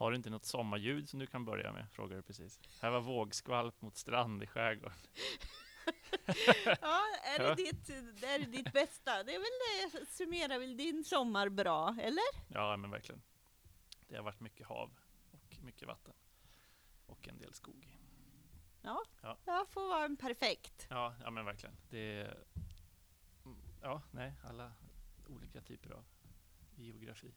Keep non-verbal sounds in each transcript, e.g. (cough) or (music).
Har du inte något sommarljud som du kan börja med? Frågar du precis. Här var vågskvalp mot strand i skärgården. (laughs) ja, är det, ditt, är det ditt bästa? Det är väl det, summerar väl din sommar bra, eller? Ja, men verkligen. Det har varit mycket hav och mycket vatten. Och en del skog. Ja, ja. det får vara en perfekt. Ja, ja men verkligen. Det är, ja, nej, alla olika typer av geografi.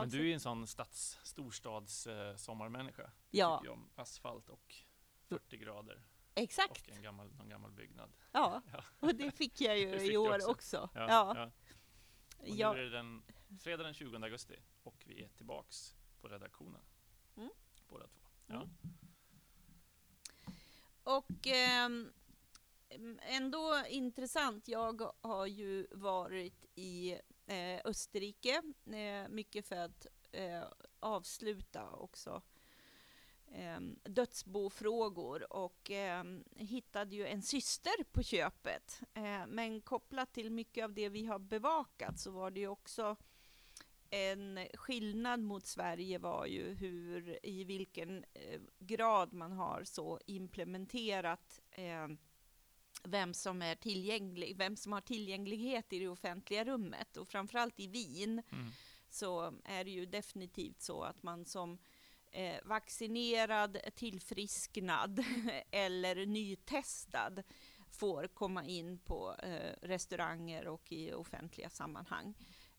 Men du är en sån stads, storstads eh, sommarmänniska. Ja. Om asfalt och 40 grader. Exakt. Och en gammal, någon gammal byggnad. Ja, (laughs) ja. och det fick jag ju (laughs) fick i år också. också. Ja, ja. ja. Och nu är det den, fredag den 20 augusti och vi är tillbaks på redaktionen. Mm. Båda två. Ja. Mm. Och eh, ändå intressant. Jag har ju varit i eh, Österrike, eh, mycket för att eh, avsluta också eh, dödsbofrågor och eh, hittade ju en syster på köpet. Eh, men kopplat till mycket av det vi har bevakat så var det ju också en skillnad mot Sverige var ju hur, i vilken eh, grad man har så implementerat eh, vem som är tillgänglig, vem som har tillgänglighet i det offentliga rummet och framförallt i Wien mm. så är det ju definitivt så att man som eh, vaccinerad, tillfrisknad (laughs) eller nytestad får komma in på eh, restauranger och i offentliga sammanhang.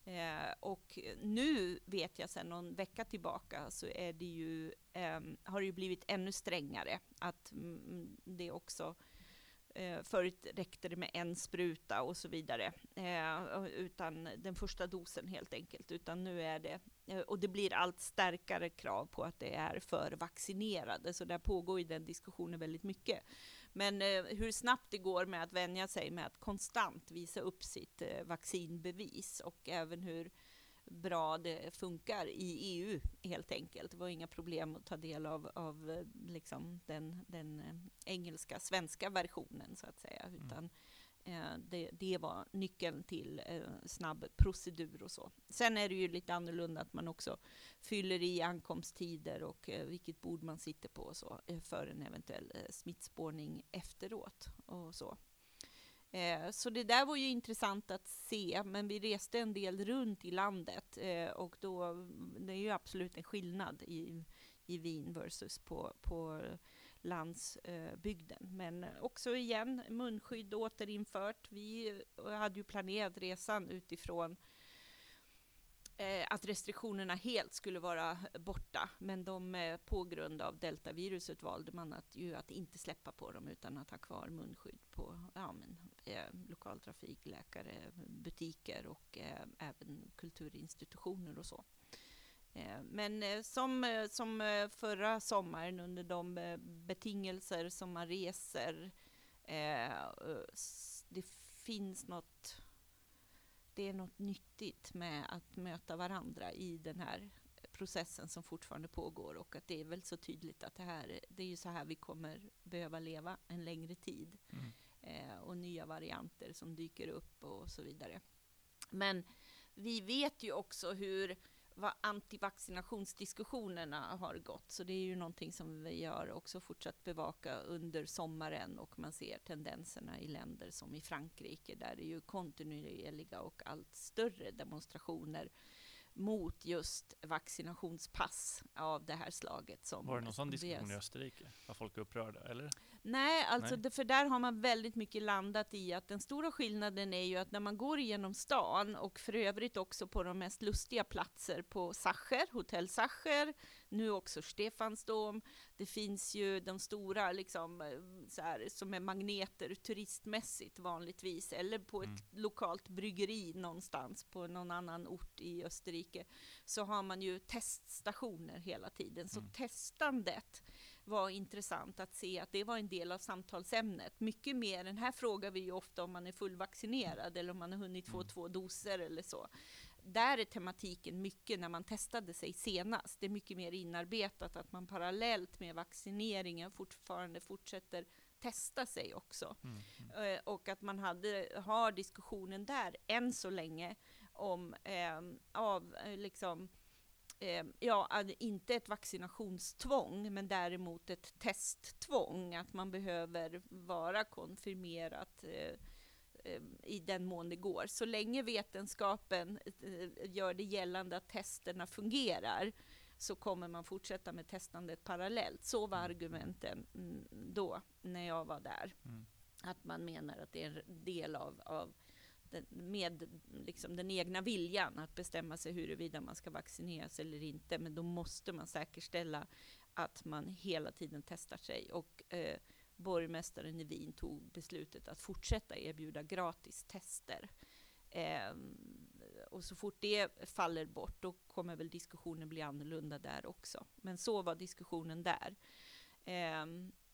Eh, och nu vet jag sedan någon vecka tillbaka så är det ju, eh, har det ju blivit ännu strängare. Att mm, det också Eh, förut räckte det med en spruta och så vidare, eh, utan den första dosen helt enkelt. Utan nu är det, eh, och det blir allt starkare krav på att det är för vaccinerade, så där pågår ju den diskussionen väldigt mycket. Men eh, hur snabbt det går med att vänja sig med att konstant visa upp sitt eh, vaccinbevis och även hur bra det funkar i EU helt enkelt. Det var inga problem att ta del av, av liksom den, den eh, engelska, svenska versionen så att säga, mm. utan eh, det, det, var nyckeln till eh, snabb procedur och så. Sen är det ju lite annorlunda att man också fyller i ankomsttider och eh, vilket bord man sitter på och så eh, för en eventuell eh, smittspårning efteråt och så. Eh, så det där var ju intressant att se, men vi reste en del runt i landet eh, och då, mm, det är ju absolut en skillnad i, i Wien versus på, på landsbygden. Men också igen, munskydd återinfört. Vi eh, hade ju planerat resan utifrån eh, Eh, att restriktionerna helt skulle vara borta, men de, eh, på grund av deltaviruset valde man att, ju att inte släppa på dem utan att ha kvar munskydd på ja, men, eh, lokaltrafik, läkare, butiker och eh, även kulturinstitutioner och så. Eh, men eh, som, som förra sommaren under de betingelser som man reser, det finns något det är något nyttigt med att möta varandra i den här processen som fortfarande pågår och att det är väl så tydligt att det här, det är ju så här vi kommer behöva leva en längre tid. Mm. Eh, och nya varianter som dyker upp och så vidare. Men vi vet ju också hur vad antivaccinationsdiskussionerna har gått. Så det är ju någonting som vi har också fortsatt bevaka under sommaren och man ser tendenserna i länder som i Frankrike där det är ju kontinuerliga och allt större demonstrationer mot just vaccinationspass av det här slaget. Som Var det någon sån diskussion i Österrike? Var folk upprörda, eller? Nej, alltså Nej. Det, för där har man väldigt mycket landat i att den stora skillnaden är ju att när man går igenom stan och för övrigt också på de mest lustiga platser på Sacher, hotell Sacher, nu också Stefansdom. Det finns ju de stora liksom så här, som är magneter turistmässigt vanligtvis eller på mm. ett lokalt bryggeri någonstans på någon annan ort i Österrike så har man ju teststationer hela tiden. Så mm. testandet var intressant att se att det var en del av samtalsämnet. Mycket mer, den här frågar vi ju ofta om man är fullvaccinerad eller om man har hunnit få mm. två doser eller så. Där är tematiken mycket när man testade sig senast. Det är mycket mer inarbetat att man parallellt med vaccineringen fortfarande fortsätter testa sig också. Mm, mm. Eh, och att man hade, har diskussionen där än så länge om eh, av, eh, liksom, eh, ja, inte ett vaccinationstvång, men däremot ett testtvång, att man behöver vara konfirmerat eh, eh, i den mån det går. Så länge vetenskapen eh, gör det gällande att testerna fungerar, så kommer man fortsätta med testandet parallellt. Så var mm. argumenten mm, då, när jag var där. Mm. Att man menar att det är en del av, av den, med liksom den egna viljan att bestämma sig huruvida man ska vaccineras eller inte. Men då måste man säkerställa att man hela tiden testar sig. Och eh, borgmästaren i Wien tog beslutet att fortsätta erbjuda gratis tester. Eh, och så fort det faller bort, då kommer väl diskussionen bli annorlunda där också. Men så var diskussionen där. Eh,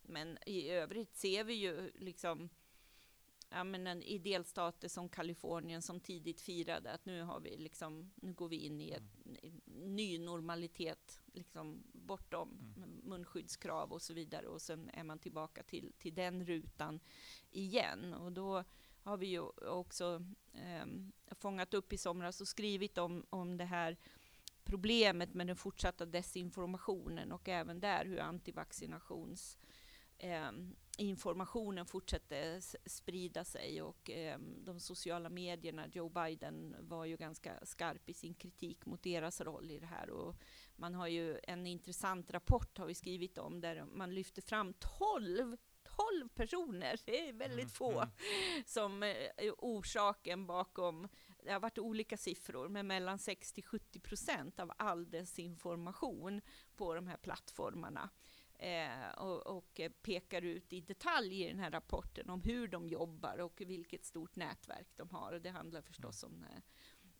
men i övrigt ser vi ju liksom ja, men en, i delstater som Kalifornien som tidigt firade att nu har vi liksom, nu går vi in i en mm. ny normalitet, liksom bortom mm. munskyddskrav och så vidare och sen är man tillbaka till, till den rutan igen och då har vi ju också eh, fångat upp i somras och skrivit om, om det här problemet med den fortsatta desinformationen och även där hur antivaccinationsinformationen ehm, eh, informationen fortsätter sprida sig och eh, de sociala medierna, Joe Biden var ju ganska skarp i sin kritik mot deras roll i det här och man har ju en intressant rapport har vi skrivit om där man lyfter fram 12 12 personer, det är väldigt mm, få, mm. (laughs) som är orsaken bakom, det har varit olika siffror, men mellan 60 70 procent av all desinformation på de här plattformarna. Eh, och, och, pekar ut i detalj i den här rapporten om hur de jobbar och vilket stort nätverk de har. Och det handlar förstås om eh,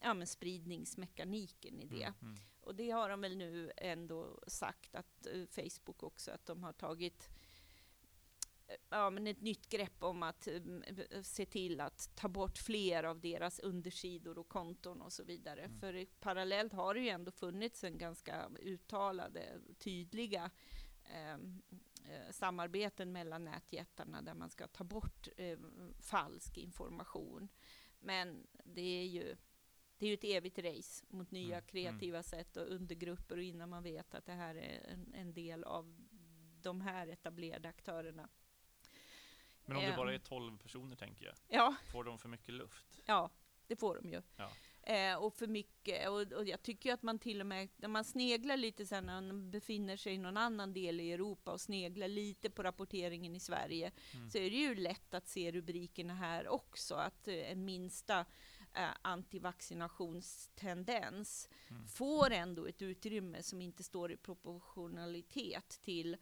ja, spridningsmekaniken i det. Mm, mm. Och det har de väl nu ändå sagt att uh, Facebook också, att de har tagit ja, men ett nytt grepp om att um, se till att ta bort fler av deras undersidor och konton och så vidare. Mm. För parallellt har det ju ändå funnits en ganska uttalade, tydliga um, samarbeten mellan nätjättarna där man ska ta bort eh, falsk information. Men det är ju det är ju ett evigt race mot nya mm. kreativa mm. sätt och undergrupper och innan man vet att det här är en, en del av de här etablerade aktörerna men om det bara är 12 personer tänker jag, ja. får de för mycket luft? Ja, det får de ju. Ja. Eh, och för mycket, och, och, jag tycker att man till och med, när man sneglar lite sen när man befinner sig i någon annan del i Europa och sneglar lite på rapporteringen i Sverige, mm. så är det ju lätt att se rubrikerna här också, att eh, en minsta eh, antivaccinationstendens mm. får ändå ett utrymme som inte står i proportionalitet till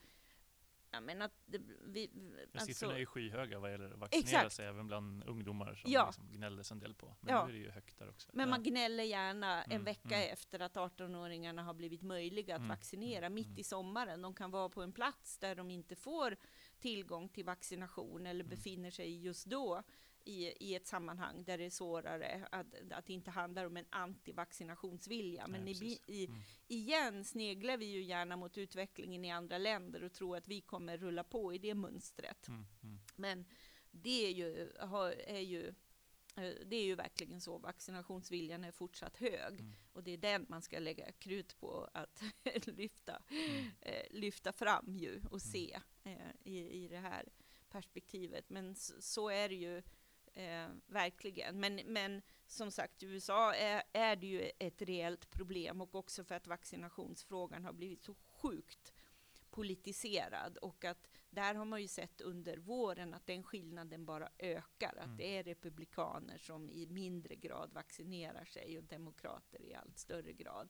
Ja, men att det, vi, alltså, Siffrorna är ju skyhöga vad gäller att vaccinera exakt. sig, även bland ungdomar som ja. liksom gnälldes en del på. Men ja. nu är det ju högt där också. Men man gnäller gärna en mm, vecka mm. efter att 18-åringarna har blivit möjliga att mm, vaccinera, mm, mitt mm. i sommaren. De kan vara på en plats där de inte får tillgång till vaccination eller mm. befinner sig just då i, i ett sammanhang där det är svårare, att, att det inte handlar om en antivaccinationsvilja. Men Nej, i, i, mm. igen sneglar vi ju gärna mot utvecklingen i andra länder och tror att vi kommer rulla på i det mönstret. Mm. Mm. Men det är ju, är ju eh, det är ju verkligen så, vaccinationsviljan är fortsatt hög. Mm. Och det är den man ska lägga krut på att (laughs) lyfta, mm. eh, lyfta fram ju och mm. se eh, i, i det här perspektivet. Men så, så är det ju Eh, verkligen. Men, men som sagt, i USA är, är det ju ett reellt problem och också för att vaccinationsfrågan har blivit så sjukt politiserad och att där har man ju sett under våren att den skillnaden bara ökar, att mm. det är republikaner som i mindre grad vaccinerar sig och demokrater i allt större grad.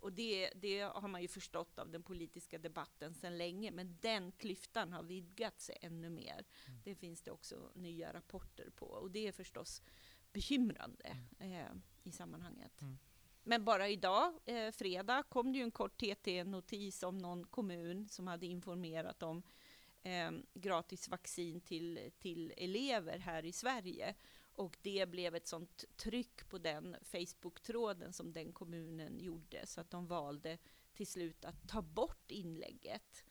Och det, det har man ju förstått av den politiska debatten sedan länge, men den klyftan har vidgat sig ännu mer. Mm. Det finns det också nya rapporter på och det är förstås bekymrande mm. eh, i sammanhanget. Mm. Men bara idag, eh, fredag, kom det ju en kort TT-notis om någon kommun som hade informerat om eh, gratis vaccin till, till elever här i Sverige. Och det blev ett sånt tryck på den Facebook-tråden som den kommunen gjorde, så att de valde till slut att ta bort inlägget.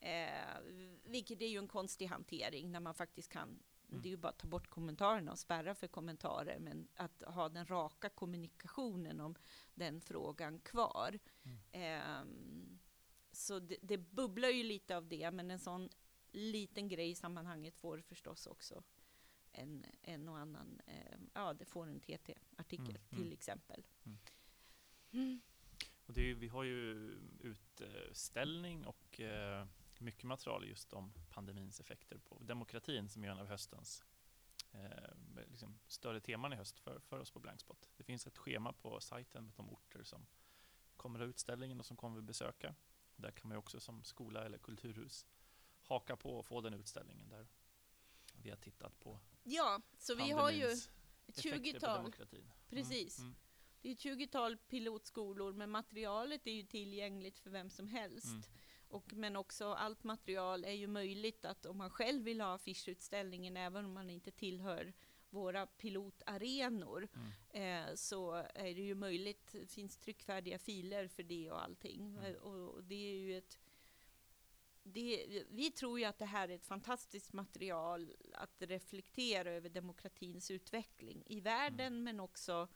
Eh, vilket är ju en konstig hantering när man faktiskt kan Det är ju bara att ta bort kommentarerna och spärra för kommentarer, men att ha den raka kommunikationen om den frågan kvar. Eh, så det, det, bubblar ju lite av det, men en sån liten grej i sammanhanget får förstås också en, en och annan, eh, ja det får en TT-artikel mm, till mm. exempel. Mm. mm. Och är, vi har ju utställning och eh, mycket material just om pandemins effekter på demokratin som är en av höstens eh, liksom större teman i höst för, för oss på Blankspot. Det finns ett schema på sajten med de orter som kommer ha utställningen och som kommer vi besöka. Där kan man också som skola eller kulturhus haka på och få den utställningen där vi har tittat på Ja, så vi har ju ett 20-tal. Precis. Mm, mm. Det är ett 20-tal pilotskolor, men materialet är ju tillgängligt för vem som helst. Mm. Och, men också allt material är ju möjligt att om man själv vill ha affischutställningen, även om man inte tillhör våra pilotarenor, mm. eh, så är det ju möjligt, det finns tryckfärdiga filer för det och allting. Mm. Och, och, det är ju ett det, vi tror ju att det här är ett fantastiskt material att reflektera över demokratins utveckling i världen, mm. men också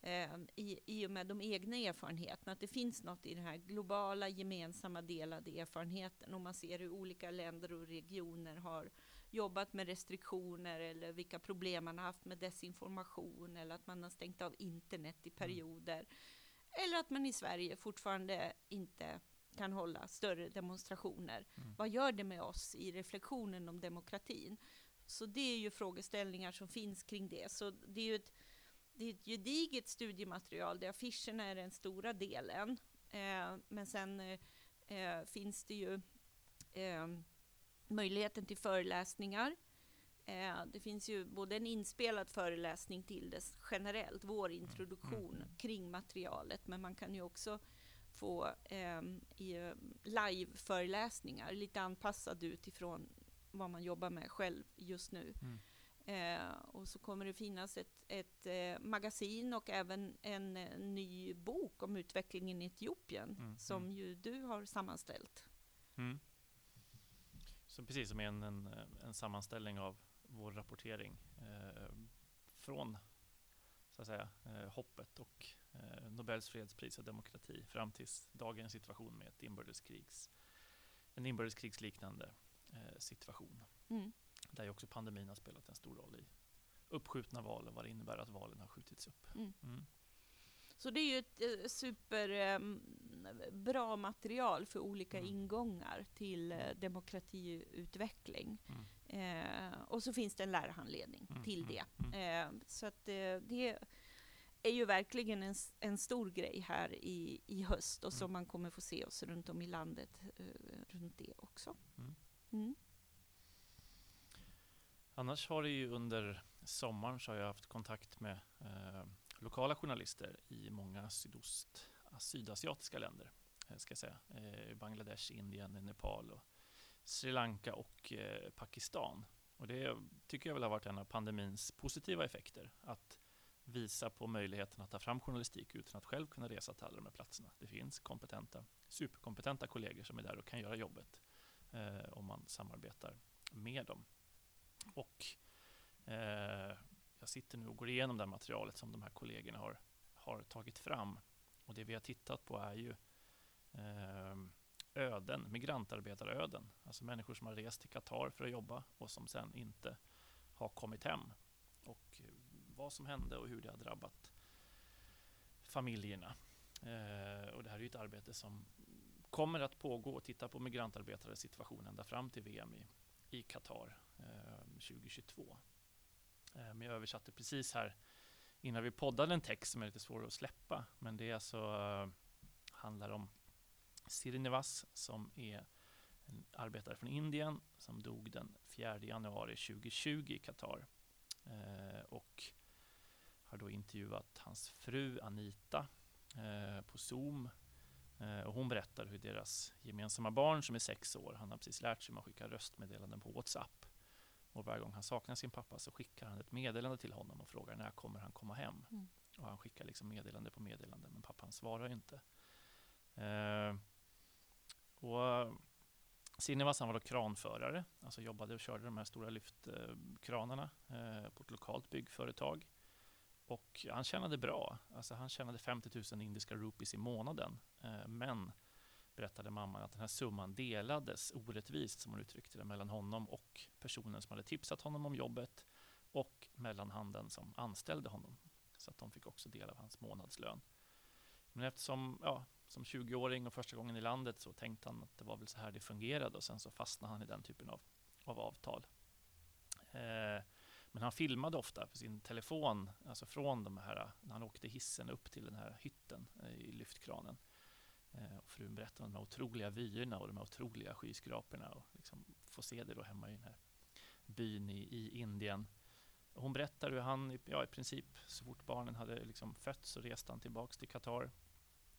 eh, i, i och med de egna erfarenheterna. Att det finns något i den här globala, gemensamma, delade erfarenheten. Om man ser hur olika länder och regioner har jobbat med restriktioner eller vilka problem man har haft med desinformation eller att man har stängt av internet i mm. perioder. Mm. Eller att man i Sverige fortfarande inte kan hålla större demonstrationer. Mm. Vad gör det med oss i reflektionen om demokratin? Så det är ju frågeställningar som finns kring det. Så det är ju ett, det är ett gediget studiematerial där affischerna är den stora delen. Eh, men sen eh, finns det ju eh, möjligheten till föreläsningar. Eh, det finns ju både en inspelad föreläsning till det generellt, vår mm. introduktion mm. kring materialet, men man kan ju också få eh, live-föreläsningar, lite anpassad utifrån vad man jobbar med själv just nu. Mm. Eh, och så kommer det finnas ett, ett eh, magasin och även en, eh, ny bok om utvecklingen i Etiopien, mm. som mm. ju du har sammanställt. Mm. Så precis som en, en, en sammanställning av vår rapportering eh, från så att säga, eh, hoppet och Nobels fredspris och demokrati fram till dagens situation med ett inbördeskrigs, en inbördeskrigsliknande eh, situation. Mm. Där ju också pandemin har spelat en stor roll i uppskjutna val och vad det innebär att valen har skjutits upp. Mm. Mm. Så det är ju ett eh, superbra ehm, material för olika mm. ingångar till eh, demokratiutveckling. Mm. Eh, och så finns det en lärarhandledning mm, till mm, det. Eh, så att det är ju verkligen en, en stor grej här i, i höst och som man kommer få se oss runt om i landet runt det också. Annars har det ju under sommaren så har jag haft kontakt med eh, lokala journalister i många sydost, sydasiatiska länder. Eh, ska jag säga. Eh, Bangladesh, Indien, Nepal, och Sri Lanka och eh, Pakistan. Och det tycker jag väl har varit en av pandemins positiva effekter. Att visa på möjligheten att ta fram journalistik utan att själv kunna resa till alla de här platserna. Det finns kompetenta, superkompetenta kollegor som är där och kan göra jobbet eh, om man samarbetar med dem. Och eh, jag sitter nu och går igenom det materialet som de här kollegorna har, har tagit fram. Och det vi har tittat på är ju eh, öden, migrantarbetaröden. Alltså människor som har rest till Qatar för att jobba och som sen inte har kommit hem. Och vad som hände och hur det har drabbat familjerna. Eh, och det här är ju ett arbete som kommer att pågå och titta på migrantarbetares situation ända fram till VM i, i Qatar eh, 2022. Eh, men jag översatte precis här innan vi poddade en text som är lite svår att släppa. Men det är alltså, eh, handlar om Srinivas som är en arbetare från Indien som dog den 4 januari 2020 i Qatar. Eh, och har då intervjuat hans fru Anita uh, på Zoom. och hon berättar hur deras gemensamma barn som är sex år, han har precis lärt sig att skicka röstmeddelanden på WhatsApp. Och varje gång han saknar sin pappa så skickar han ett meddelande till honom och frågar när kommer han komma hem. Mm. Och han skickar liksom meddelande på meddelande, men pappan svarar inte. Eh, och Sinivas han var då kranförare, alltså jobbade och körde de här stora lyftkranarna eh, på ett lokalt byggföretag. Och han tjänade bra, alltså han tjänade 50 000 indiska rupees i månaden. Eh, men, berättade mamman, att den här summan delades orättvist, som hon uttryckte det, mellan honom och personen som hade tipsat honom om jobbet och mellanhanden som anställde honom. Så att de fick också del av hans månadslön. Men eftersom, ja, som 20-åring och första gången i landet så tänkte han att det var väl så här det fungerade och sen så fastnade han i den typen av, av avtal. Eh, men han filmade ofta på sin telefon, alltså från de här, när han åkte hissen upp till den här hytten eh, i lyftkranen. Eh, och frun berättade om de här otroliga vyerna och de här otroliga skyskraporna och liksom få se det då hemma i den här byn i, i Indien. Hon berättar hur han, ja, i princip så fort barnen hade liksom fötts så reste han tillbaks till Qatar,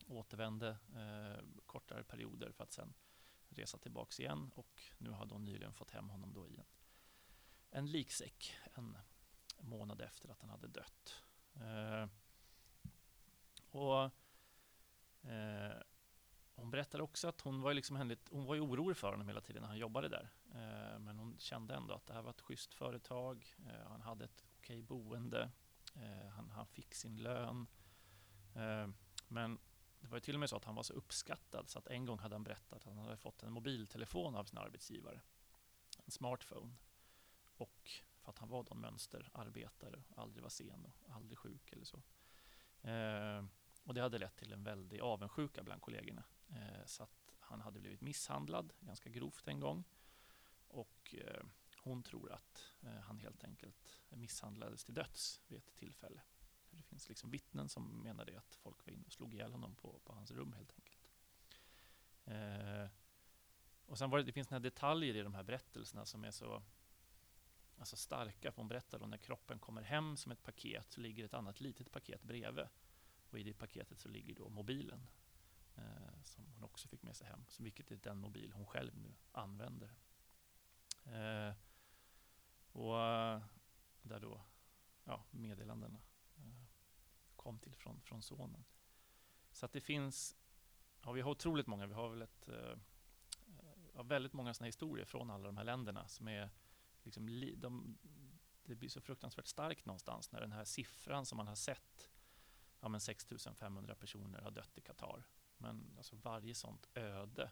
återvände eh, kortare perioder för att sen resa tillbaks igen och nu hade hon nyligen fått hem honom då i en, en liksäck en månad efter att han hade dött. Eh, och eh, hon berättar också att hon var, liksom händigt, hon var ju orolig för honom hela tiden när han jobbade där. Eh, men hon kände ändå att det här var ett schysst företag. Eh, han hade ett okej boende. Eh, han, han fick sin lön. Eh, men det var till och med så att han var så uppskattad så att en gång hade han berättat att han hade fått en mobiltelefon av sin arbetsgivare. En smartphone. Och för att han var en mönsterarbetare, aldrig var sen och aldrig sjuk eller så. Eh, och det hade lett till en väldig avundsjuka bland kollegorna. Eh, så att han hade blivit misshandlad ganska grovt en gång. Och eh, hon tror att eh, han helt enkelt misshandlades till döds vid ett tillfälle. Det finns liksom vittnen som menar det att folk var inne och slog ihjäl honom på, på hans rum helt enkelt. Eh, och sen var det, det finns några detaljer i de här berättelserna som är så alltså starka. För hon berättar att när kroppen kommer hem som ett paket så ligger ett annat litet paket bredvid. Och i det paketet så ligger då mobilen eh, som hon också fick med sig hem. Så vilket är den mobil hon själv nu använder. Eh, och eh, där då ja, meddelandena eh, kom till från, från sonen. Så att det finns, ja, vi har otroligt många, vi har väl ett, eh, väldigt många sådana historier från alla de här länderna som är liksom, li, de, det blir så fruktansvärt starkt någonstans när den här siffran som man har sett, ja men 6500 personer har dött i Qatar. Men alltså varje sånt öde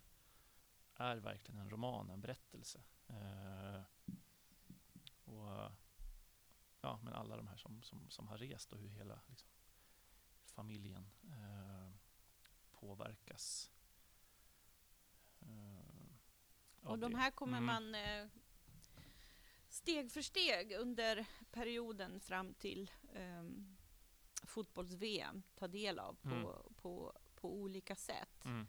är verkligen en roman, en berättelse. Eh, och ja, men alla de här som, som, som har rest och hur hela liksom, familjen eh, påverkas. Eh, och de här kommer mm. man eh, steg för steg under perioden fram till ehm, fotbolls-VM ta del av på, mm. på, på olika sätt. Mm.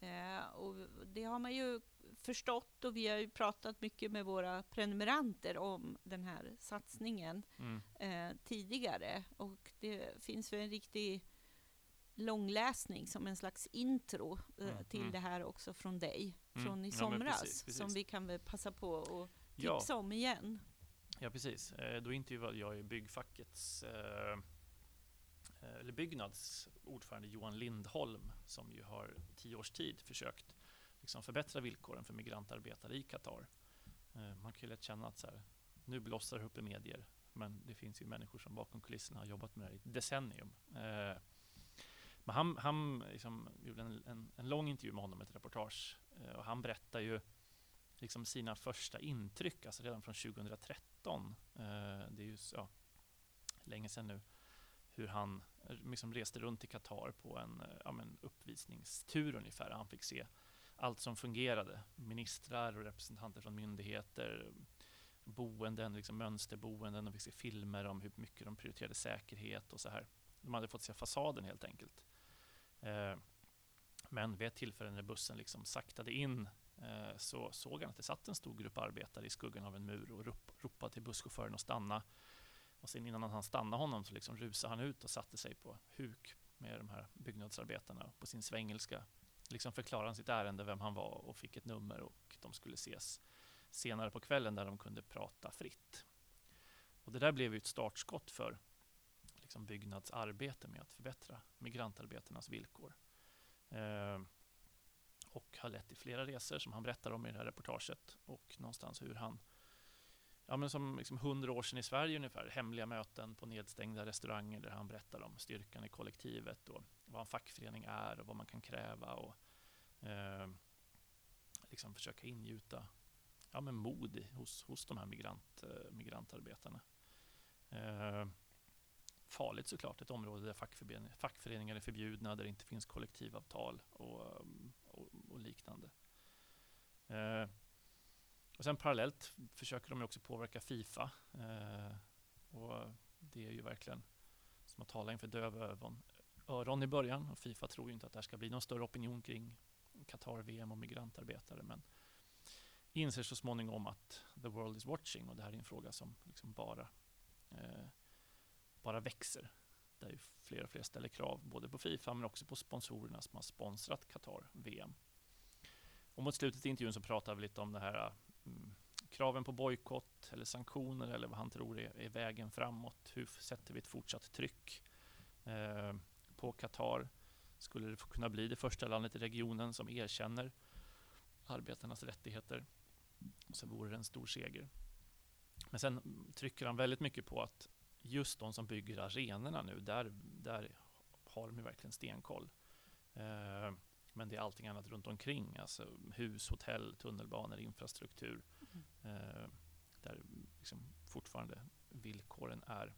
Eh, och det har man ju förstått och vi har ju pratat mycket med våra prenumeranter om den här satsningen mm. eh, tidigare. Och det finns väl en riktig långläsning som en slags intro mm. till mm. det här också från dig, mm. från i somras, ja, precis, precis. som vi kan väl passa på tipsa ja. om igen. Ja, precis. Eh, då intervjuade jag byggfackets eh, Eh, eller Byggnads ordförande Johan Lindholm som ju har tio års tid försökt liksom förbättra villkoren för migrantarbetare i Qatar. Man kan ju lätt känna att så här, nu blossar det upp i medier, men det finns ju människor som bakom kulisserna har jobbat med det här i ett decennium. Men han, han liksom gjorde en, en, en, lång intervju med honom, ett reportage, och han berättar ju liksom sina första intryck, alltså redan från 2013. Eh, det är ju ja, länge sedan nu hur han eh, liksom reste runt i Qatar på en eh, ja, men uppvisningstur ungefär. Han fick se allt som fungerade. Ministrar och representanter från myndigheter, boenden, liksom mönsterboenden. De fick se filmer om hur mycket de prioriterade säkerhet och så här. De hade fått se fasaden helt enkelt. Eh, men vid ett tillfälle när bussen liksom saktade in Eh, så såg han att det satt en stor grupp arbetare i skuggan av en mur och ropade till busschauffören att stanna. Och sen innan han stannade honom så liksom rusade han ut och satte sig på huk med de här byggnadsarbetarna på sin svengelska. Liksom förklarade han sitt ärende, vem han var och fick ett nummer och de skulle ses senare på kvällen där de kunde prata fritt. Och det där blev ju ett startskott för liksom Byggnads arbete med att förbättra migrantarbetarnas villkor. Eh, och har lett till flera resor som han berättar om i det här reportaget och någonstans hur han ja, men som liksom hundra år sedan i Sverige ungefär, hemliga möten på nedstängda restauranger där han berättar om styrkan i kollektivet och vad en fackförening är och vad man kan kräva och eh, liksom försöka ingjuta ja, men mod hos, hos de här migrant, eh, migrantarbetarna. Eh, farligt såklart, ett område där fackföreningar, fackföreningar är förbjudna, där det inte finns kollektivavtal och, och, och liknande. Eh, och sen parallellt försöker de också påverka Fifa. Eh, och det är ju verkligen som att tala inför döva öron, öron i början. Och Fifa tror ju inte att det här ska bli någon större opinion kring Qatar-VM och migrantarbetare. Men inser så småningom att the world is watching och det här är en fråga som liksom bara, eh, bara växer. Där ju fler och fler ställer krav både på Fifa men också på sponsorerna som har sponsrat Qatar-VM. Och mot slutet i intervjun så pratar vi lite om det här mm, kraven på bojkott eller sanktioner eller vad han tror är, är, vägen framåt. Hur sätter vi ett fortsatt tryck eh, på Qatar? Skulle det kunna bli det första landet i regionen som erkänner arbetarnas rättigheter? Så vore det en stor seger. Men sen trycker han väldigt mycket på att just de som bygger arenorna nu, där, där har de ju verkligen stenkoll. Eh, men det är allting annat runt omkring, alltså hus, hotell, tunnelbanor, infrastruktur. Mm. Eh, där liksom fortfarande villkoren är,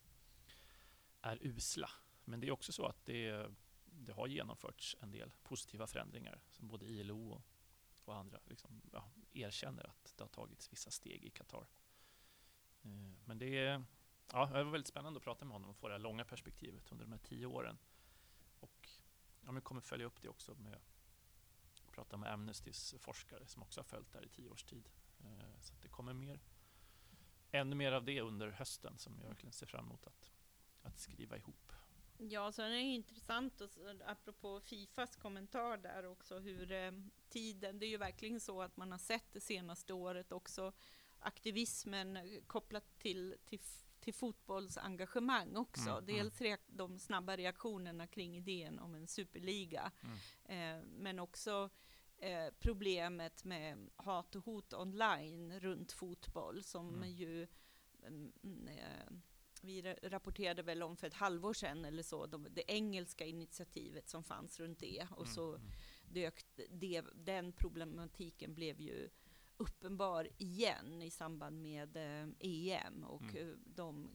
är usla. Men det är också så att det, det har genomförts en del positiva förändringar som både ILO och, och andra liksom, ja, erkänner att det har tagits vissa steg i Qatar. Eh, men det, är, ja, det var väldigt spännande att prata med honom och få det här långa perspektivet under de här tio åren. Och ja, vi kommer följa upp det också med att prata med Amnestys forskare som också har följt det här i tio års tid. Eh, så det kommer mer, ännu mer av det under hösten som jag verkligen ser fram emot att, att skriva ihop. Ja, sen är det intressant, och, apropå Fifas kommentar där också, hur eh, tiden, det är ju verkligen så att man har sett det senaste året också aktivismen eh, kopplat till, till, till fotbollsengagemang också. Mm, Dels mm. de snabba reaktionerna kring idén om en superliga, mm. eh, men också eh, problemet med hat och hot online runt fotboll som mm. ju mm, eh, vi rapporterade väl om för ett halvår sedan eller så, de, det engelska initiativet som fanns runt det. Och mm, så mm. dök det, den problematiken blev ju uppenbar igen i samband med eh, EM och mm. Eh, de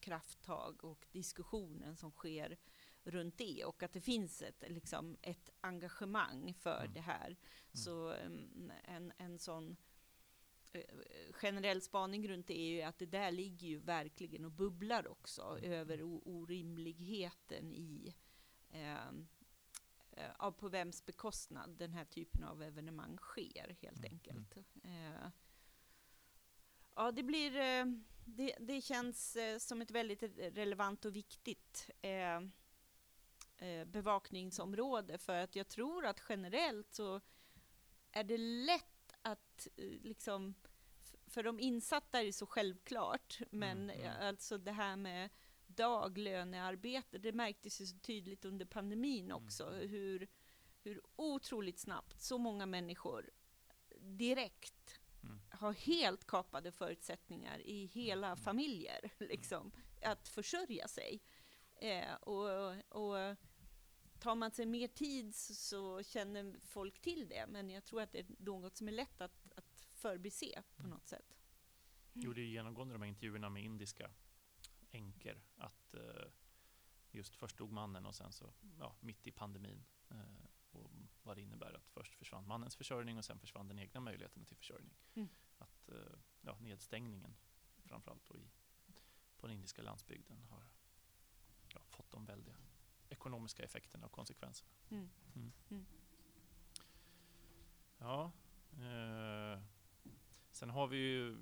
krafttag och diskussionen som sker runt det och att det finns ett, liksom, ett engagemang för mm. det här. Mm. Så um, en, en sån uh, generell spaning runt det är ju att det där ligger ju verkligen och bubblar också mm. över orimligheten i um, uh, på vems bekostnad den här typen av evenemang sker helt mm. enkelt. Uh, ja, det blir, det, det känns som ett väldigt relevant och viktigt eh, bevakningsområde för att jag tror att generellt så är det lätt att eh, liksom för de insatta är det så självklart, men mm, mm. alltså det här med daglönearbete, det märktes ju så tydligt under pandemin mm, också, mm. hur, hur otroligt snabbt så många människor direkt mm. har helt kapade förutsättningar i hela mm. familjer, (laughs) liksom, att försörja sig. Eh, och, och tar man sig mer tid så känner folk till det, men jag tror att det är något som är lätt att, att förbise på mm. något sätt. Jo, det är genomgående de här intervjuerna med indiska änkor, att eh, just först dog mannen och sen så, ja, mitt i pandemin, eh, och vad det innebär att först försvann mannens försörjning och sen försvann den egna möjligheten till försörjning. Mm. Att eh, ja, nedstängningen, framförallt då i, på den indiska landsbygden, har ja, fått de väldiga ekonomiska effekterna och konsekvenserna. Mm. Mm. Mm. Ja. Eh, sen har vi ju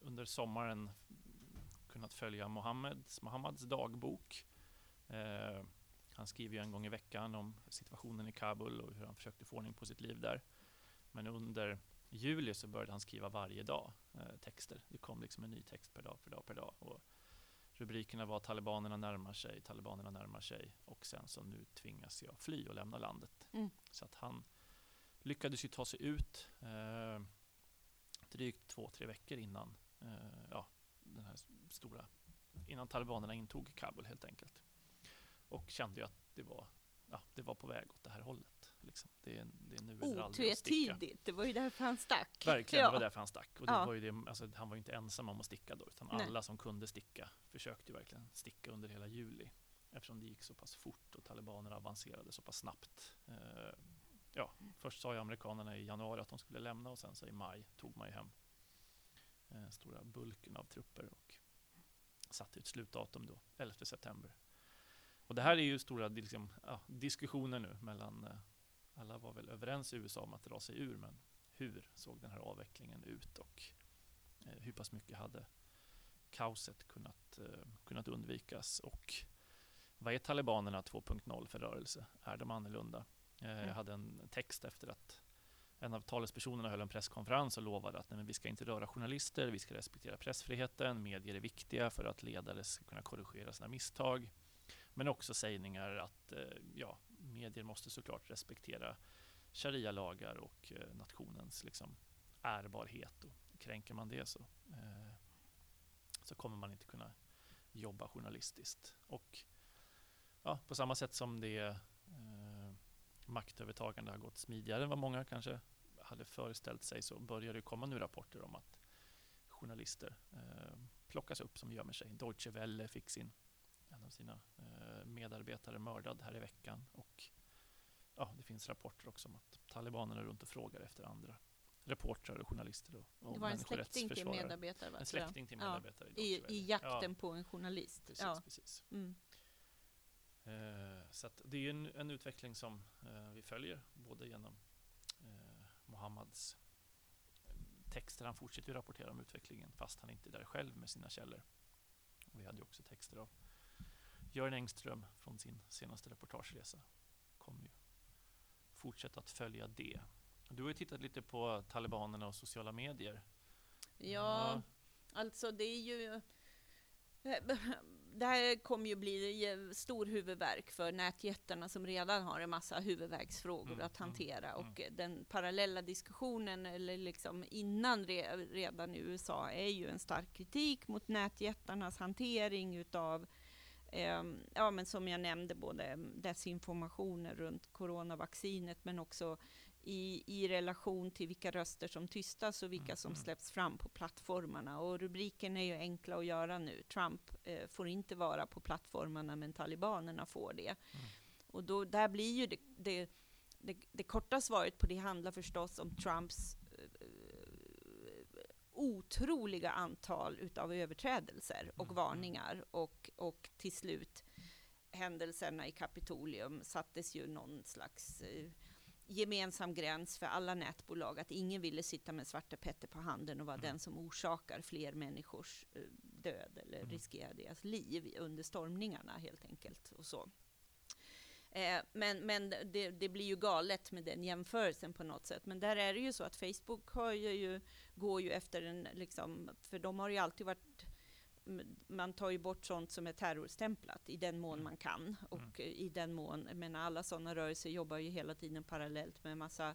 under sommaren kunnat följa Mohammeds, Mohammeds dagbok. Eh, han skriver ju en gång i veckan om situationen i Kabul och hur han försökte få ordning på sitt liv där. Men under juli så började han skriva varje dag eh, texter. Det kom liksom en ny text per dag, per dag, per dag. Och Rubrikerna var talibanerna närmar sig, talibanerna närmar sig och sen så nu tvingas jag fly och lämna landet. Mm. Så att han lyckades ju ta sig ut eh, drygt två, tre veckor innan eh, ja, den här stora, innan talibanerna intog Kabul helt enkelt. Och kände ju att det var, ja, det var på väg åt det här hållet. Liksom. Det, är, det är nu eller aldrig att sticka. Det var ju därför han stack. Verkligen, ja. det var därför han stack. Och det ja. var ju det, alltså, han var ju inte ensam om att sticka då, utan Nej. alla som kunde sticka försökte ju verkligen sticka under hela juli. Eftersom det gick så pass fort och talibanerna avancerade så pass snabbt. Eh, ja, först sa ju amerikanerna i januari att de skulle lämna och sen så i maj tog man ju hem stora bulken av trupper och satte ett slutdatum då, 11 september. Och det här är ju stora liksom, ja, diskussioner nu mellan eh, alla var väl överens i USA om att dra sig ur, men hur såg den här avvecklingen ut och eh, hur pass mycket hade kaoset kunnat, eh, kunnat undvikas och vad är talibanerna 2.0 för rörelse? Är de annorlunda? Eh, jag mm. hade en text efter att en av talespersonerna höll en presskonferens och lovade att nej, vi ska inte röra journalister, vi ska respektera pressfriheten, medier är viktiga för att ledare ska kunna korrigera sina misstag. Men också sägningar att eh, ja, medier måste såklart respektera sharia-lagar och eh, nationens liksom, ärbarhet. Och kränker man det så, eh, så kommer man inte kunna jobba journalistiskt. Och ja, på samma sätt som det eh, maktövertagande har gått smidigare än vad många kanske hade föreställt sig så börjar det komma nu rapporter om att journalister eh, plockas upp som gömmer sig. Deutsche Welle fick sin, en av sina eh, medarbetare mördad här i veckan och ja, det finns rapporter också om att talibanerna är runt och frågar efter andra reportrar och journalister och, och Det var en släkting till medarbetare va? En släkting till medarbetare ja, i, i, jakten ja. på en journalist. Precis, ja. precis. Mm. Eh, så det är en, en utveckling som eh, vi följer både genom Mohammads texter. Han fortsätter ju rapportera om utvecklingen fast han inte är där själv med sina källor. Och vi hade också texter av Göran Engström från sin senaste reportageresa. Kommer ju fortsätta att följa det. Du har ju tittat lite på talibanerna och sociala medier. Ja, ja. alltså det är ju det här kommer ju bli stor huvudvärk för nätjättarna som redan har en massa huvudvärksfrågor mm, att mm, hantera. Mm, och den parallella diskussionen, eller liksom innan re, redan i USA, är ju en stark kritik mot nätjättarnas hantering utav eh, ja, men som jag nämnde, både desinformationer runt coronavaccinet, men också i, i relation till vilka röster som tystas och vilka mm. som släpps fram på plattformarna. Och rubriken är ju enkla att göra nu. Trump eh, får inte vara på plattformarna, men talibanerna får det. Mm. Och då, där blir ju det, det, det, det, korta svaret på det handlar förstås om Trumps eh, otroliga antal utav överträdelser och mm. varningar och, och till slut händelserna i Kapitolium sattes ju någon slags eh, gemensam gräns för alla nätbolag, att ingen ville sitta med Svarte Petter på handen och vara mm. den som orsakar fler människors eh, död eller mm. riskerar deras liv under stormningarna helt enkelt. Och så. Eh, men men det, det, blir ju galet med den jämförelsen på något sätt. Men där är det ju så att Facebook har ju, går ju efter en, liksom, för de har ju alltid varit man tar ju bort sånt som är terrorstämplat i den mån mm. man kan. Och mm. i den mån, men alla sådana rörelser jobbar ju hela tiden parallellt med massa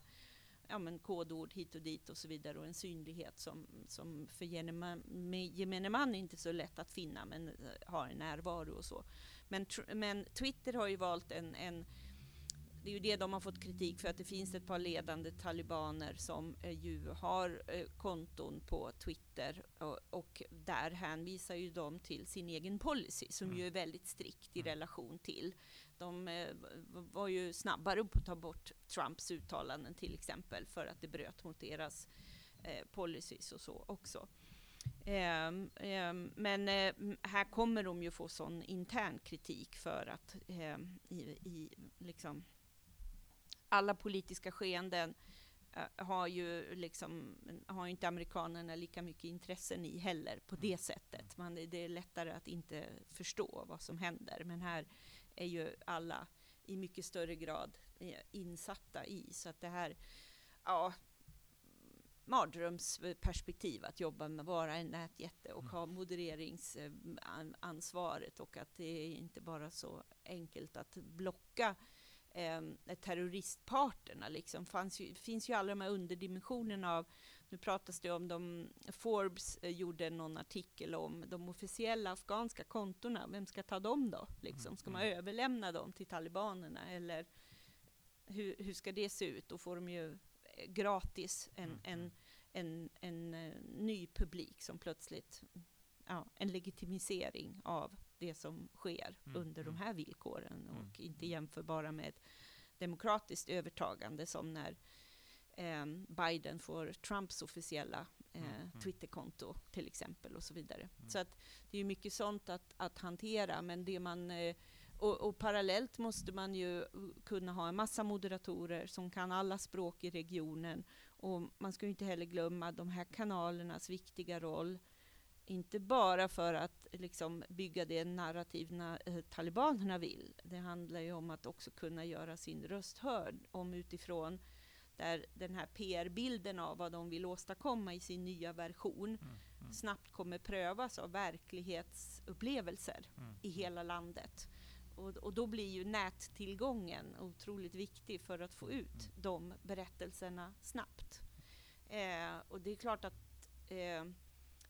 ja, men kodord hit och dit och så vidare och en synlighet som, som för gemene man är inte så lätt att finna men har en närvaro och så. Men, men Twitter har ju valt en, en det är ju det de har fått kritik för, att det finns ett par ledande talibaner som eh, ju har eh, konton på Twitter och, och, där hänvisar ju de till sin egen policy som mm. ju är väldigt strikt i mm. relation till. De eh, var ju snabbare på att ta bort Trumps uttalanden till exempel för att det bröt mot deras eh, policies och så också. Um, um, men uh, här kommer de ju få sån intern kritik för att um, i, i, liksom, alla politiska skeenden uh, har ju liksom, har inte amerikanerna lika mycket intressen i heller på det sättet. Man, det är lättare att inte förstå vad som händer. Men här är ju alla i mycket större grad eh, insatta i. Så att det här, ja, mardrömsperspektiv att jobba med att vara en nätjätte och mm. ha modereringsansvaret och att det är inte bara så enkelt att blocka eh, terroristparterna. Liksom. Fanns ju, finns ju alla de här underdimensionerna av, nu pratas det om de, Forbes eh, gjorde någon artikel om de officiella afghanska kontona, vem ska ta dem då? Liksom? Ska man mm. överlämna dem till talibanerna eller hur, hur ska det se ut? Då får de ju eh, gratis en, mm. en, en, en, en uh, ny publik som plötsligt, ja, en legitimisering av det som sker mm. under de mm. här villkoren och mm. inte jämförbara med demokratiskt övertagande som när eh, Biden får Trumps officiella eh, mm. mm. Twitterkonto till exempel och så vidare. Mm. Så att det är mycket sånt att, att hantera, men det man eh, och, och, parallellt måste man ju kunna ha en massa moderatorer som kan alla språk i regionen. Och man ska inte heller glömma de här kanalernas viktiga roll inte bara för att liksom, bygga det narrativ eh, talibanerna vill. Det handlar ju om att också kunna göra sin röst hörd om utifrån där den här PR-bilden av vad de vill åstadkomma i sin nya version mm, mm. snabbt kommer prövas av verklighetsupplevelser mm. i hela landet. Och, och, då blir ju nättillgången otroligt viktig för att få mm, ut mm. de berättelserna snabbt. Eh, och det är klart att eh,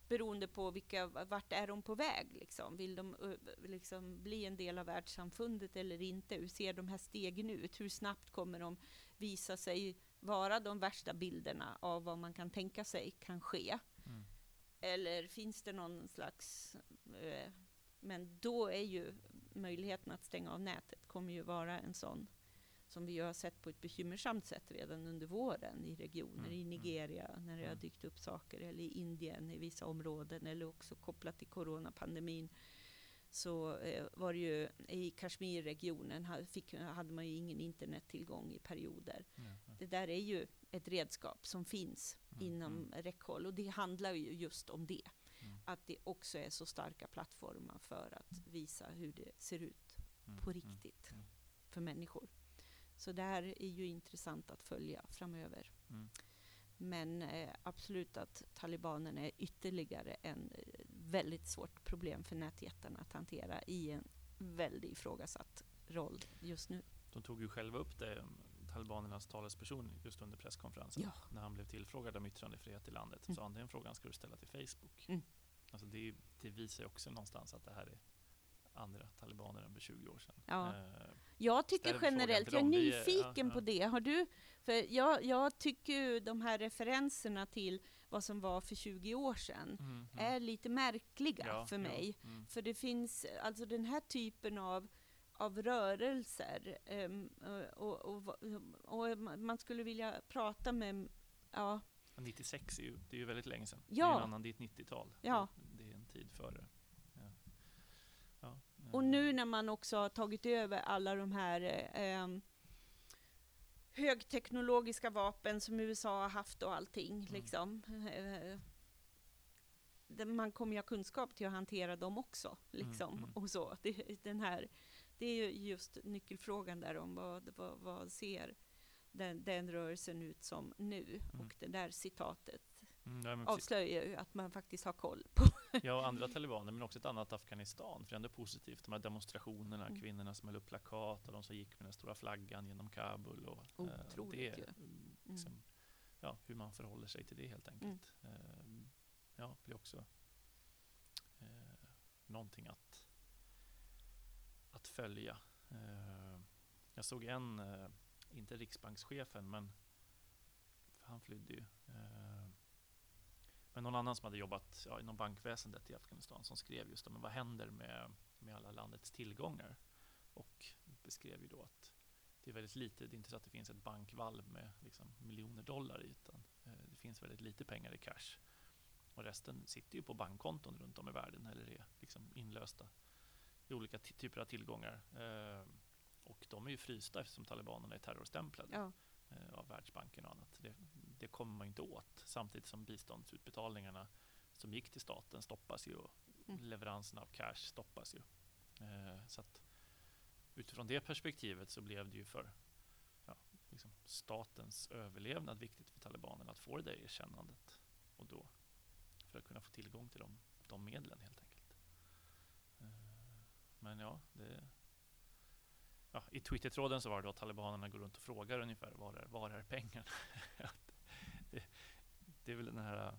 beroende på vilka, vart är de på väg? Liksom? Vill de liksom bli en del av världssamfundet eller inte? Hur ser de här stegen ut? Hur snabbt kommer de visa sig vara de värsta bilderna av vad man kan tänka sig kan ske? Mm. Eller finns det någon slags... Eh, men då är ju möjligheten att stänga av nätet kommer ju vara en sån som vi har sett på ett bekymmersamt sätt redan under våren i regioner, mm. i mm. Nigeria, när det har mm. dykt upp saker, eller i Indien i vissa områden, eller också kopplat till coronapandemin. Så eh, var det ju i Kashmirregionen hade man ju ingen internettillgång i perioder. Mm. Det där är ju ett redskap som finns mm. inom mm. räckhåll och det handlar ju just om det. Att det också är så starka plattformar för att visa hur det ser ut på riktigt för människor. Så det här är ju intressant att följa framöver. Mm. Men eh, absolut att talibanerna är ytterligare en eh, väldigt svårt problem för nätjättarna att hantera i en väldigt ifrågasatt roll just nu. De tog ju själva upp det, talibanernas talesperson, just under presskonferensen. Ja. När han blev tillfrågad om yttrandefrihet i landet. Mm. Så han, den frågan ska du ställa till Facebook. Mm. Alltså det, det visar ju också någonstans att det här är andra talibaner än för 20 år sedan. Ja. Eh, jag tycker generellt, jag är nyfiken ja, ja. på det. Har du, för jag, jag tycker ju de här referenserna till vad som var för 20 år sedan mm, mm. är lite märkliga ja, för mig. Ja, mm. För det finns alltså den här typen av, av rörelser um, och, och, och, man skulle vilja prata med ja. 96 är ju, det är ju väldigt länge sedan. Ja. Det är en annan, det är ett 90-tal. Ja. Det, det är en tid före. Och nu när man också har tagit över alla de här eh, högteknologiska vapen som USA har haft och allting, mm. liksom. Eh, man kommer ju ha kunskap till att hantera dem också, liksom. Mm, mm. Och så. Det, den här, det är ju just nyckelfrågan där om vad, vad, vad ser den, den rörelsen ut som nu? Mm. Och det där citatet mm, avslöjar ju att man faktiskt har koll på Ja, och andra talibaner, men också ett annat Afghanistan. För det är ändå positivt, de här demonstrationerna, mm. kvinnorna som höll upp plakat och de som gick med den stora flaggan genom Kabul. Och, eh, Otroligt det, mm. liksom, ja, Hur man förhåller sig till det helt enkelt. Mm. Eh, ja, blir också eh, någonting att, att följa. Eh, jag såg en, eh, inte riksbankschefen, men han flydde ju. Men någon annan som hade jobbat ja, inom bankväsendet i Afghanistan som skrev just om vad händer med, med alla landets tillgångar och beskrev ju då att det är väldigt lite, det är inte så att det finns ett bankvalv med liksom miljoner dollar i utan eh, det finns väldigt lite pengar i cash och resten sitter ju på bankkonton runt om i världen eller är liksom inlösta i olika typer av tillgångar. Eh, och de är ju frysta eftersom talibanerna är terrorstämplade ja eh, av Världsbanken och annat. Det, det kommer man inte åt. Samtidigt som biståndsutbetalningarna som gick till staten stoppas ju och mm. leveranserna av cash stoppas ju. Eh, så att utifrån det perspektivet så blev det ju för ja, liksom statens överlevnad viktigt för talibanerna att få det där erkännandet. Och då för att kunna få tillgång till de, de medlen helt enkelt. Eh, men ja, det ja, I Twitter-tråden så var det då att talibanerna går runt och frågar ungefär var är, var är pengarna? (laughs) det, det, är väl den här,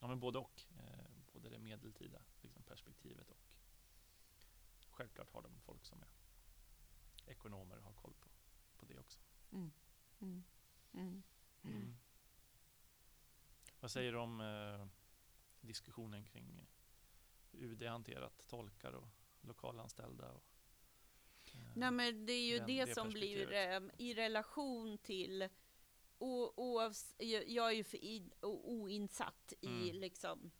ja men både och. Eh, både det medeltida liksom, perspektivet och självklart har de folk som är ekonomer och har koll på, på det också. Mm. Mm. Mm. mm. Vad säger du om eh, diskussionen kring hur UD hanterat tolkar och lokalanställda? Och, eh, Nej, men det är ju den, det, det som blir eh, i relation till oavs, jag är ju för in, oinsatt i mm. liksom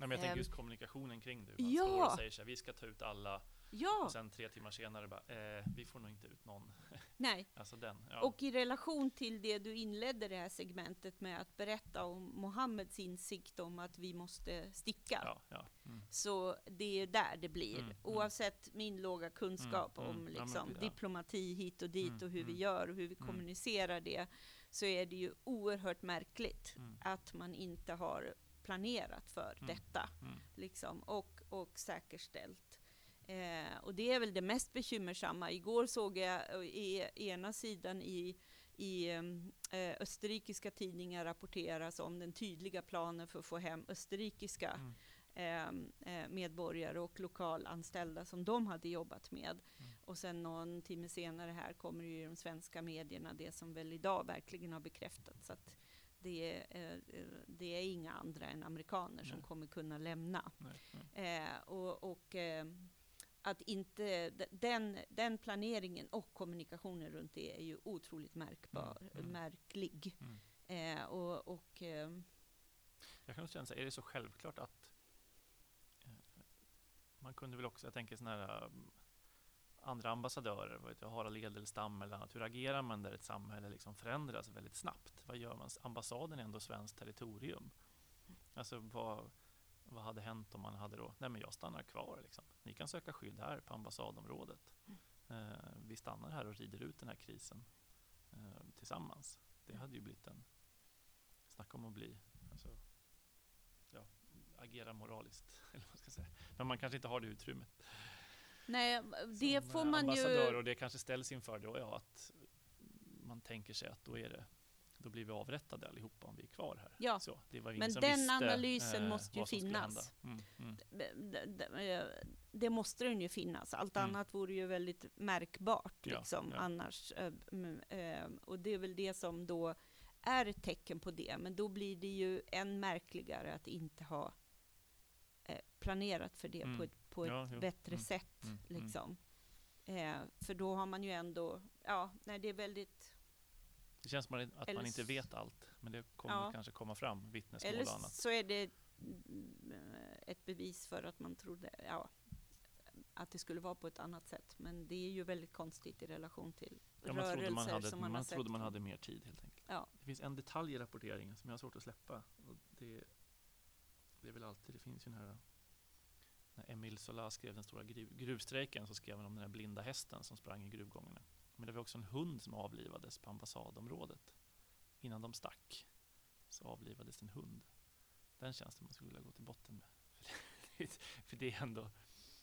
Nej, men jag tänker just kommunikationen kring det. Man ja. står och säger så här, vi ska ta ut alla Ja. Och sen tre timmar senare bara, eh, vi får nog inte ut någon. (laughs) Nej. alltså den, ja. Och i relation till det du inledde det här segmentet med att berätta om Mohammeds insikt om att vi måste sticka. Ja, ja. Mm. Så det är där det blir. Mm, mm. Oavsett mm. min låga kunskap mm, om mm. liksom, ja, diplomati hit och dit och hur vi gör och hur vi kommunicerar det, så är det ju oerhört märkligt att man inte har planerat för detta. Liksom, och, och säkerställt Eh, och det är väl det mest bekymmersamma. Igår såg jag eh, i ena sidan i, i eh, österrikiska tidningar rapporteras om den tydliga planen för att få hem österrikiska mm. Eh, medborgare och lokalanställda som de hade jobbat med. Mm. Och sen någon timme senare här kommer ju de svenska medierna det som väl idag verkligen har bekräftats att det är, eh, det är inga andra än amerikaner Nej. som kommer kunna lämna. Nej. Nej. Eh, och, och att inte den, den planeringen och kommunikationen runt det är ju otroligt märkbar, mm, mm. märklig. Mm. Eh, och, och eh, jag kan känna så är det så självklart att eh, man kunde väl också, jag tänker sådana här um, andra ambassadörer, vet jag, Harald Edelstam eller annat, hur agerar man där ett samhälle liksom förändras väldigt snabbt? Vad gör man? Ambassaden är ändå svenskt territorium. Alltså vad, vad hade hänt om man hade då, nej men jag stannar kvar liksom. Ni kan söka skydd här på ambassadområdet. Mm. Eh, vi stannar här och rider ut den här krisen eh, tillsammans. Det hade ju blivit en, snacka om att bli, alltså, ja, agera moraliskt, (laughs) eller vad ska säga. Men man kanske inte har det utrymmet. Nej, det Som, får man ambassadör, ju... Och det kanske ställs inför då, ja, att man tänker sig att då är det då blir vi avrättade allihopa om vi är kvar här. Ja, så, det var men den visste, analysen eh, måste ju finnas. Mm, mm. Det, det, måste den ju finnas, allt mm. annat vore ju väldigt märkbart ja, liksom, ja. annars. Eh, eh, och det är väl det som då är ett tecken på det, men då blir det ju än märkligare att inte ha eh, planerat för det på mm. ett, på ett ja, bättre mm. sätt. Mm. Liksom. Eh, för då har man ju ändå, ja, nej, det är väldigt det känns som att Eller man inte vet allt, men det kommer ja. kanske komma fram vittnesmål Eller och annat. så är det ett bevis för att man trodde ja, att det skulle vara på ett annat sätt. Men det är ju väldigt konstigt i relation till ja, man rörelser man hade, som man, man trodde man hade mer tid helt enkelt. Ja. Det finns en detalj i rapporteringen som jag har svårt att släppa. Och det, det är väl alltid, det finns ju den här när Emil Zola skrev den stora gruv, gruvstrejken så skrev han om den här blinda hästen som sprang i gruvgångarna. Men det var också en hund som avlivades på ambassadområdet. Innan de stack så avlivades en hund. Den tjänsten man skulle vilja gå till botten med. (laughs) För det är ändå...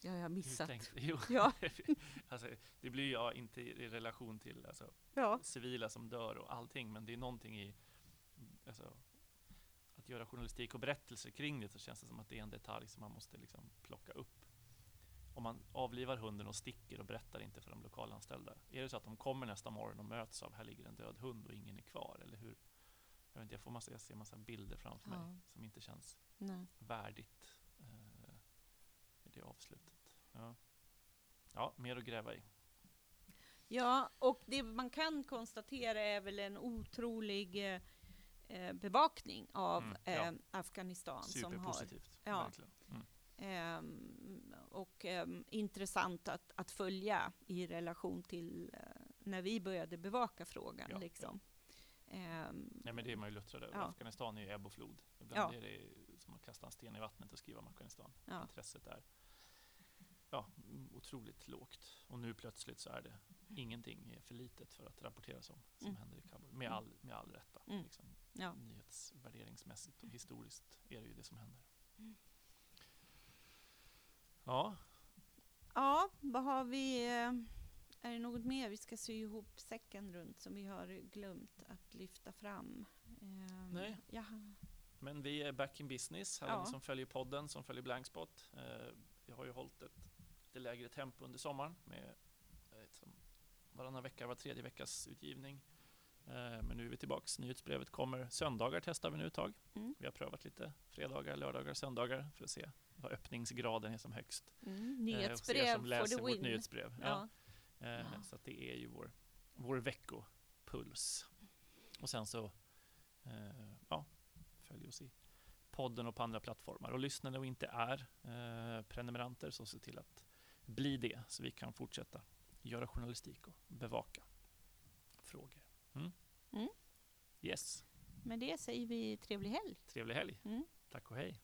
Ja, jag har missat. Jo, ja. (laughs) alltså, det blir ja inte i relation till alltså, ja. civila som dör och allting, men det är någonting i alltså, att göra journalistik och berättelser kring det så känns det som att det är en detalj som man måste liksom plocka upp om man avlivar hunden och sticker och berättar inte för de lokalanställda. Är det så att de kommer nästa morgon och möts av här ligger en död hund och ingen är kvar? Eller hur? Jag, vet inte, jag, får massa, jag ser massa bilder framför ja. mig som inte känns Nej. värdigt eh, i det avslutet. Ja. ja, mer att gräva i. Ja, och det man kan konstatera är väl en otrolig eh, bevakning av mm, ja. eh, Afghanistan. Superpositivt, som har, ja. Mm. Um, och um, intressant att, att följa i relation till uh, när vi började bevaka frågan. Ja, liksom. Um, ja, men det är man ju luttrad över. Ja. Afghanistan är ju ebb och flod. Ibland ja. är det som att kasta en sten i vattnet och skriva om Afghanistan. Ja. Intresset är ja, otroligt lågt. Och nu plötsligt så är det ingenting är för litet för att rapporteras om som mm. händer i Kabul. Med all, med all rätta. Mm. Liksom, ja. Nyhetsvärderingsmässigt och historiskt är det ju det som händer. Mm. Ja. Ja, vad har vi? Är det något mer vi ska sy ihop säcken runt som vi har glömt att lyfta fram? Um, Nej. Ja. Men vi är back in business, alla ja. som följer podden, som följer Blankspot. Uh, vi har ju hållit ett lite lägre tempo under sommaren med uh, varannan vecka, var tredje veckas utgivning. Men nu är vi tillbaks. Nyhetsbrevet kommer. Söndagar testar vi nu ett tag. Mm. Vi har prövat lite fredagar, lördagar, söndagar för att se vad öppningsgraden är som högst. Mm. Nyhetsbrev som läser for the win. nyhetsbrev. Ja. Ja. Så det är ju vår, vår veckopuls. Och sen så ja, följ oss i podden och på andra plattformar. Och lyssnar ni och inte är eh, prenumeranter så se till att bli det så vi kan fortsätta göra journalistik och bevaka frågor. Mm. Mm. Yes. Med det säger vi trevlig helg. Trevlig helg. Mm. Tack och hej.